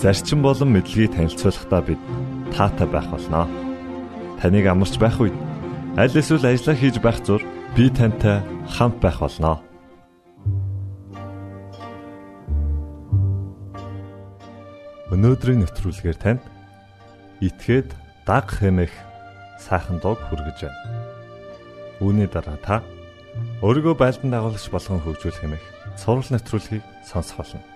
зарчим болон мэдлэгийг танилцуулахдаа бид таатай байх болноо. Таныг амарч байх үед аль эсвэл ажиллаа хийж байх зур би тантай хамт байх болноо. Өнөөдрийн нэвтрүүлгээр танд итгээд даг хэмэх сайхан дуу хүргэж байна. Үүний дараа та өөрийгөө байлдан дагуулагч болгон хөгжүүлэх хэмэх сурал нэвтрүүлгийг сонсох болно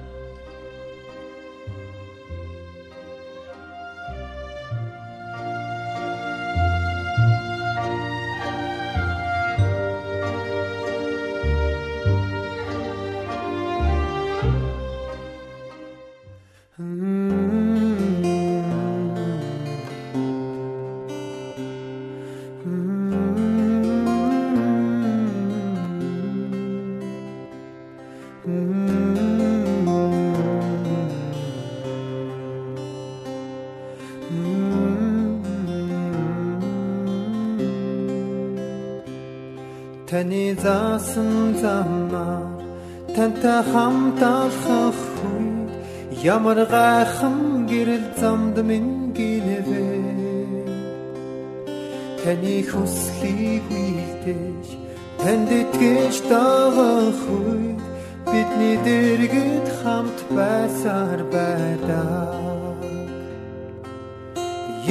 Таны заасан замаар тантай хамт алхах үед ямар гайхан гэрэл замд минь гинэвэ. Таны хүслийг үйлдэж танд итгэж дагах үед бидний дэргэд хамт байсаар байдаа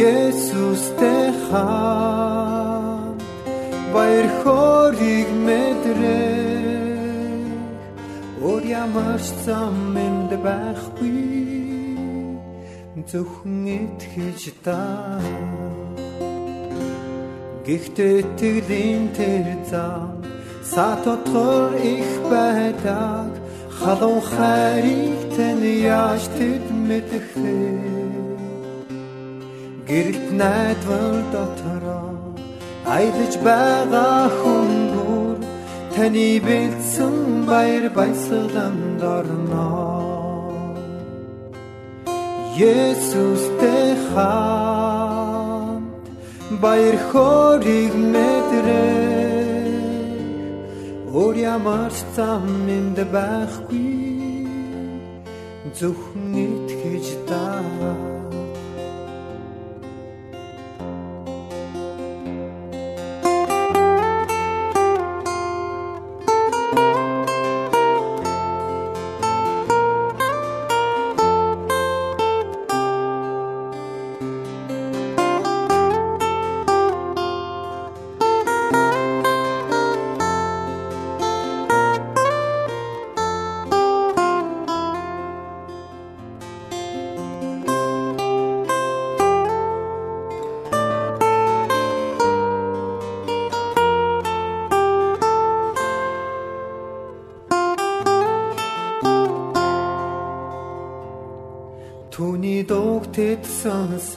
Есүстэй хаа баяр хориг мэдрээ Өөр ямар ч зам энд байхгүй. Зөвхөн итгэж та. Гэхдээ тэглийн тэр зам сатотгор их байдаг. Халуун хайрыг тань яаж тэд мэдэх вэ? Гэрэлт найдвар дотороо аялаж байгаа хүн бүр таны бэлдсэн баяр баясгаланд орно. Есүстэй хамт баяр хориг мэдрээ өөр ямар ч зам энд байхгүй зөвхөн итгэж даа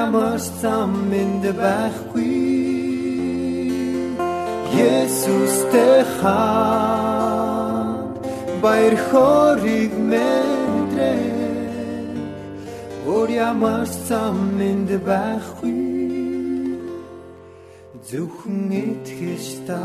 ямар зам энд байхгүй. Есүстэй хаан баяр хориг мэдрээ Өөр ямар зам энд байхгүй. Зөвхөн итгэж та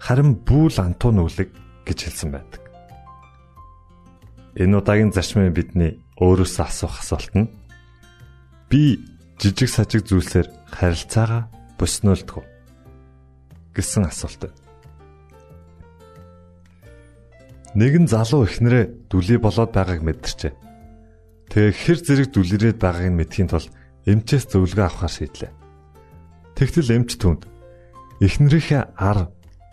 харин бүүл антуу нүглэг гэж хэлсэн байдаг. Энэ удаагийн зарчмын бидний өөрөөсөө асуух асуулт нь би жижиг сажиг зүйлсээр харилцаагаа боснолдгоо гэсэн асуулт. Нэгэн залуу ихнэрээ дүлий болоод байгааг мэдэрчээ. Тэгээ хэр зэрэг дүлэрээд байгааг нь мэдхийн тулд эмчээс зөвлөгөө авахар шийдлээ. Тэгтэл эмч түнд эхнэрийнхээ ар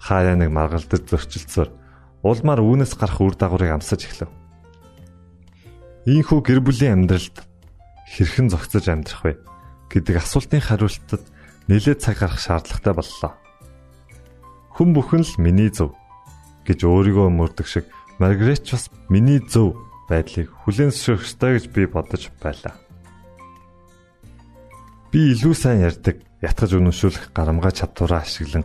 хаяа нэг маргалдаж зөрчилцсөөр улмаар үүнээс гарах үр дагаврыг амсаж эхлэв. Ийхүү гэр бүлийн амьдралд хэрхэн зохицож амьдрах вэ гэдэг асуултын хариултад нэлээд цаг гарах шаардлагатай боллоо. Хүн бүхэн л миний зөв гэж өөрийгөө мөрдөг шиг Маргаret бас миний зөв байдлыг хүлээн зөвшөөрөх ёстой гэж би бодож байлаа. Би илүү сайн ярьдаг, ятгаж үнэмшүүлэх гарамгаа чадвараа ашиглан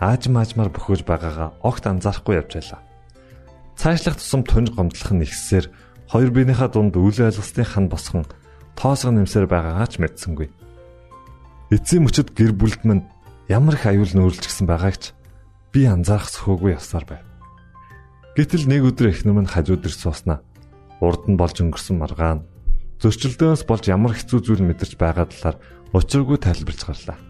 аажим аажмаар бөхөөж байгаагаа огт анзаарахгүй явж байлаа. Цаашлах тусам тунж гомдлох нь ихсээр хоёр биенийхээ дунд үйл ойлголтын хан босгон тоосго нэмсээр байгаагаа ч мэдсэнгүй. Эцсийн мөчөд гэр бүлд минь ямар их аюул нөөрлжсэн байгаагч би анзаарах сөхөөгүй явсаар байв. Гэтэл нэг өдөр эхнэр минь хажууд ирж сууснаа. Урд нь болж өнгөрсөн маргаан зөрчилдөөс болж ямар хэцүү зүйл мэдэрч байгаа талаар учиргүй тайлбарж гарлаа.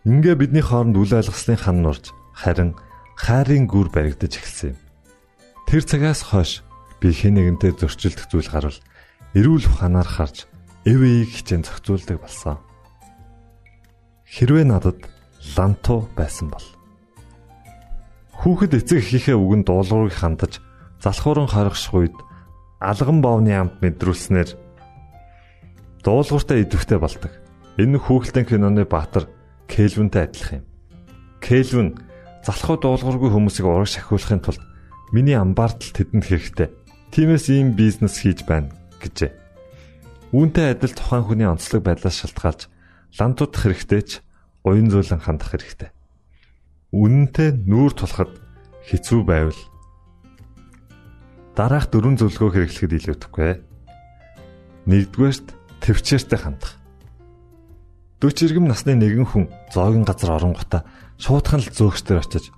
Ингээ бидний хооронд үл ойлгослын хан нурж харин хайрын гүр баригдаж эхэлсэн юм. Тэр цагаас хойш би хэн нэгэнтэй зөрчилдөх зүйл гарвал эрүүл ухаанаар харж эвэйг хичээн зохицуулдаг болсон. Хэрвээ надад ланту байсан бол хүүхэд эцэг эхийнхээ үгэнд дуулуурыг хандаж залхууран хоригших үед алган боовны амт мэдрүүлснээр дуулууртай идэвхтэй болдог. Энэ хүүхэлдэйн киноны баатар Кельвинтэй адилхан юм. Кельвин залхуу дуулуургүй хүмүүсийг урагш ахиулахын тулд миний амбаартал тэдэнд хэрэгтэй. Тиймээс ийм бизнес хийж байна гэжээ. Үүнтэй адил тухайн хүний онцлог байдлаас шалтгаалж лантуудах хэрэгтэй ч уян зөөлөн хандах хэрэгтэй. Үнэнтэй нүүр тулахад хэцүү байвал дараах дөрвөн зөвлөгөө хэрэглэхэд илүүдэхгүй. Нэгдүгээрт төвчээртэй хандах. 40 иргэм насны нэгэн хүн зоогийн газар оронгота шуудхан л зөөгчдөр очиж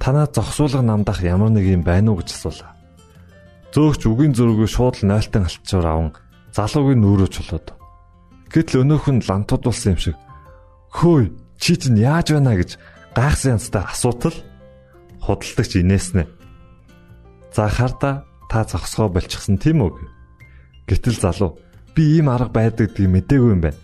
танаа зогсуулга намдах ямар нэг юм байна уу гэж асуулаа. Зөөгч үгийн зөрүүг шууд л нойлтон алтчуур аван залуугийн нүүрөө чулууд. Гэтэл өнөөх нь лантуудулсан юм шиг хөөе чи чинь яаж байна гэж гайхсан янзтай асуутал худалдагч инээснэ. За харда та зогсгоо болчихсон тийм үү? Гэтэл залуу би ийм арга байдаг гэдгийг мдээгүй юм байна.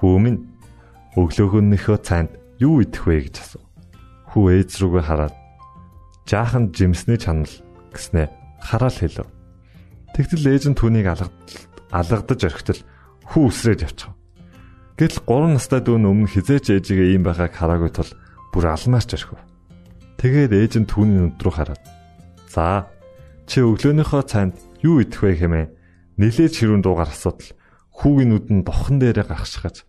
хүү минь өглөөгөнийхөө цайнд юу идэх вэ гэж асуув. Хүү ээж рүүгээ хараад жаахан жимсний чанал гэснээ хараал хэлв. Тэгтэл ээж нь түүнийг алгадаж орхитол хүү үсрээд явчихав. Гэтэл 3 настай дүү өмнө хизээч ээжигээ ийм байгааг хараагүй тул бүр алмаарч орхив. Тэгээд ээж нь түүний нүд рүү хараад "За, чи өглөөнийхөө цайнд юу идэх вэ хэмээн нилээж хэрүүн дуугаар асуудал хүүгийн нүд нь бохон дээрээ гаргашгаж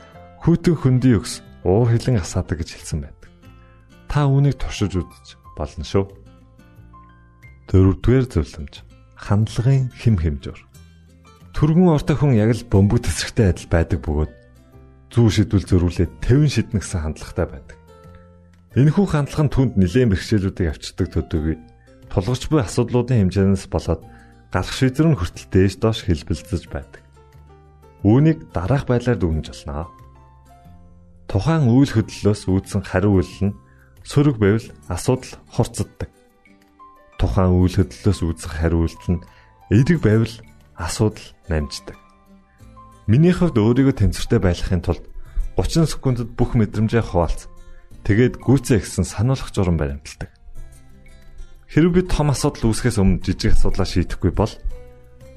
хүйтэн хөндөй өгс уур хилэн асаадаг гэж хэлсэн байдаг. Та үүнийг туршиж үзэж болно шүү. Дөрөвдүгээр зөвлөмж хандлагын хэм хэмжүүр. Төргөн ортой хүн яг л бөмбөг тесрэгтэй адил байдаг бөгөөд зүү шийдвэл зөрүүлээд 50 шиднэ гэсэн хандлагатай байдаг. Энэхүү хандлага нь түнд нэлээд бэрхшээлүүдийг авчирдаг төдийгүй тулгарч буй асуудлуудын хэмжээнээс болоод гарах шийдвэр нь хүртэл дээш доош хэлбэлцэж байдаг. Үүнийг дараах байдлаар дүгнэж болно. Тухайн үйл хөдлөлөөс үүдсэн хариу үйлдэл нь сөрөг байвал асуудал хурцддаг. Тухайн үйл хөдлөлөөс үүдсэн хариу үйлдэл нь эерэг байвал асуудал намждаг. Миний хувьд өөрийгөө тэнцвэртэй байлгахын тулд 30 секундэд бүх мэдрэмжээ хуваалц. Тэгээд гүйцээ гэсэн сануулгах журам баримталдаг. Хэрвээ би том асуудал үүсгэхээс өмнө жижиг асуудлаа шийдэхгүй бол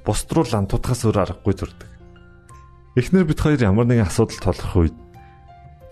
бусд руу лантуудахаас өөр аргагүй зурдаг. Эхнэр бид хоёр ямар нэгэн асуудал толгох үед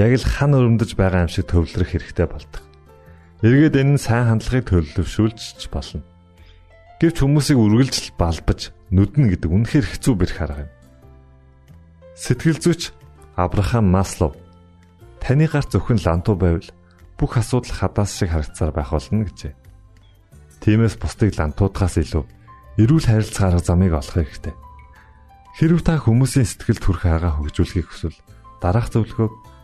яг л хан өрөмдөж байгаа юм шиг төвлөрөх хэрэгтэй болдог. Эргээд энэ нь сайн хандлагыг төлөвшүүлж болно. Гэвч хүмүүсийг үргэлжл балбаж нүднэ гэдэг үнэхээр хэцүү бэрх арга юм. Сэтгэл зүйч Абрахам Маслов таны гарт зөвхөн лантуу байвал бүх асуудал хадаас шиг харагцаар байх болно гэжээ. Тиймээс бусдыг лантуудахаас илүү эрүүл харилцаа арга замыг олох хэрэгтэй. Хэрв та хүмүүсийн сэтгэл төрх хагаа хөгжүүлэхийг хүсвэл дараах зөвлөгөөг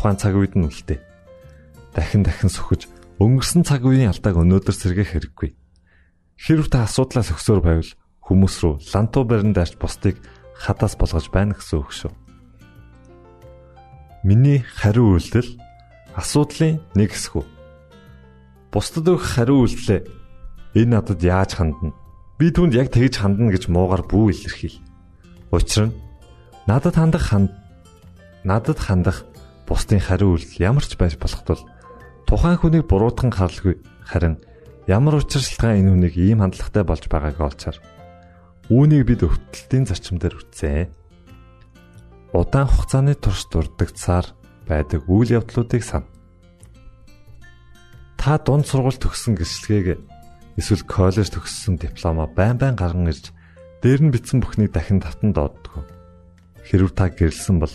тухайн цаг үед нь үлдээ. Дахин дахин сөхөж өнгөрсөн цаг үеийн алдааг өнөөдөр сэргээх хэрэггүй. Хэрв та асуудлаас өгсөөр байвал хүмүүс рүү лантуу барин даарч бусдыг хадаас болгож байна гэсэн үг шүү. Миний хариу үйлдэл асуудлын нэг хэсэг. Бусдад өгөх хариу үйлдэлээ Энэ надад яаж хандна? Би түүнд яг тэгж хандна гэж муугар бүү илэрхийл. Учир нь надад хандах ханд надад хандах бусдын хариу үйлдэл ямар ч байж болох тул тухайн хүнийг буруутган харлгүй харин ямар учиршилтгаан энэ хүнийг ийм хандлагатай болж байгааг олчаар үүнийг бид өвтөлтийн зарчим дээр үтсэн. Удаан хугацааны турш дурддагцаар байдаг үйл явдлуудыг сан. Та дунд сургууль төгссөн гэрчлэгийг эсвэл коллеж төгссөн дипломоо байн байн гарган ирж дээр нь бичсэн бүхнийг дахин татан дооддог. Хэрвээ та гэрэлсэн бол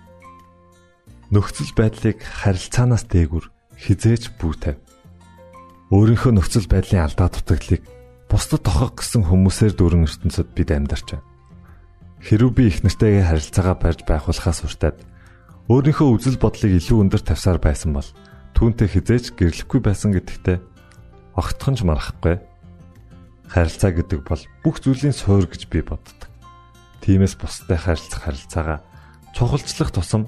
Нөхцөл байдлыг харилцаанаас дээгүр хизээж бүтэв. Өөрийнхөө нөхцөл байдлын алдаа дутагдлыг бусдад тохох гэсэн хүмүүсээр дүүрэн ертөнцид бид амьдарч байна. Хэрв би их нартайгаа харилцаагаа барьж байхулахаас уртад өөрийнхөө үзэл бодлыг илүү өндөр тавьсаар байсан бол түүнтэй хизээж гэрлэхгүй байсан гэдэгтээ огтхон ч марахгүй харилцаа гэдэг бол бүх зүйлийн суурь гэж би боддог. Тиймээс бусдад харилцах харилцаагаа чухалчлах тусам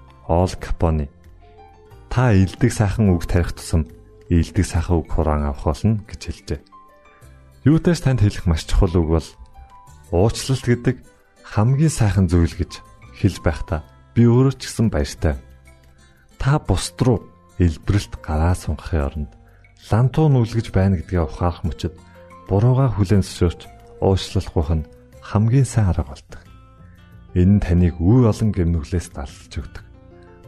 Ол Капони та илдэг сайхан үг тарих тусам илдэг сайхан үг хураан авах болно гэж хэлжээ. Юутай ч танд хэлэх маш чухал үг бол Уучлалт гэдэг хамгийн сайхан зүйл гэж хэлж байхдаа би өөрөө ч гэсэн баяртай. Та бусд руу илбрэлт гараа сунгахын оронд лантуу нүлгэж байна гэдгээ ухаарах мөчөд бурууга хүлээн зөвшөөрч уушлуулах нь хамгийн сайн арга болдог. Энэ нь таныг үе олон гэмнүглээс далж өгдөг.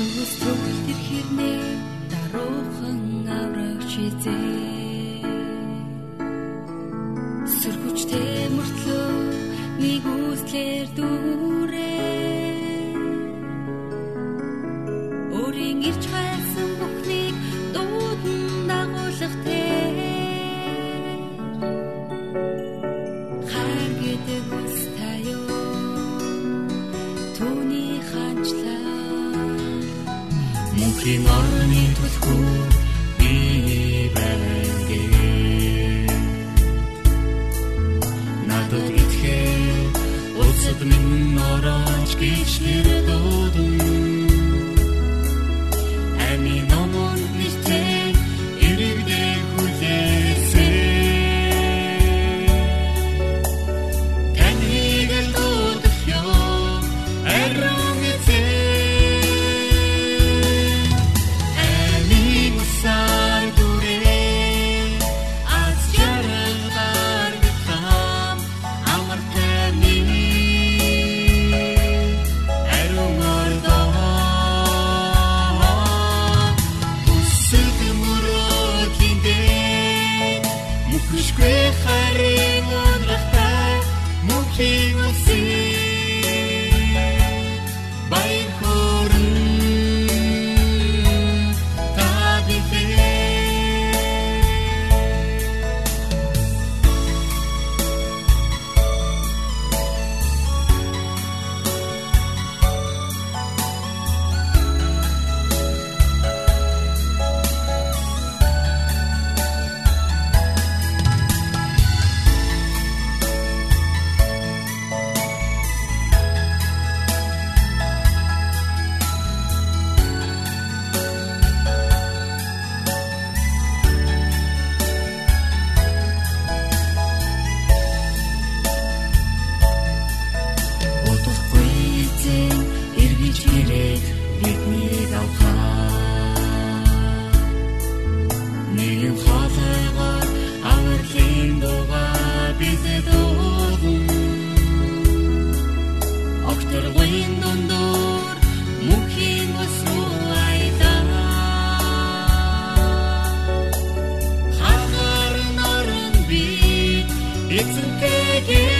Төгс төгөл тэр хэрнээ даруухан аврагч эзээ It's a day.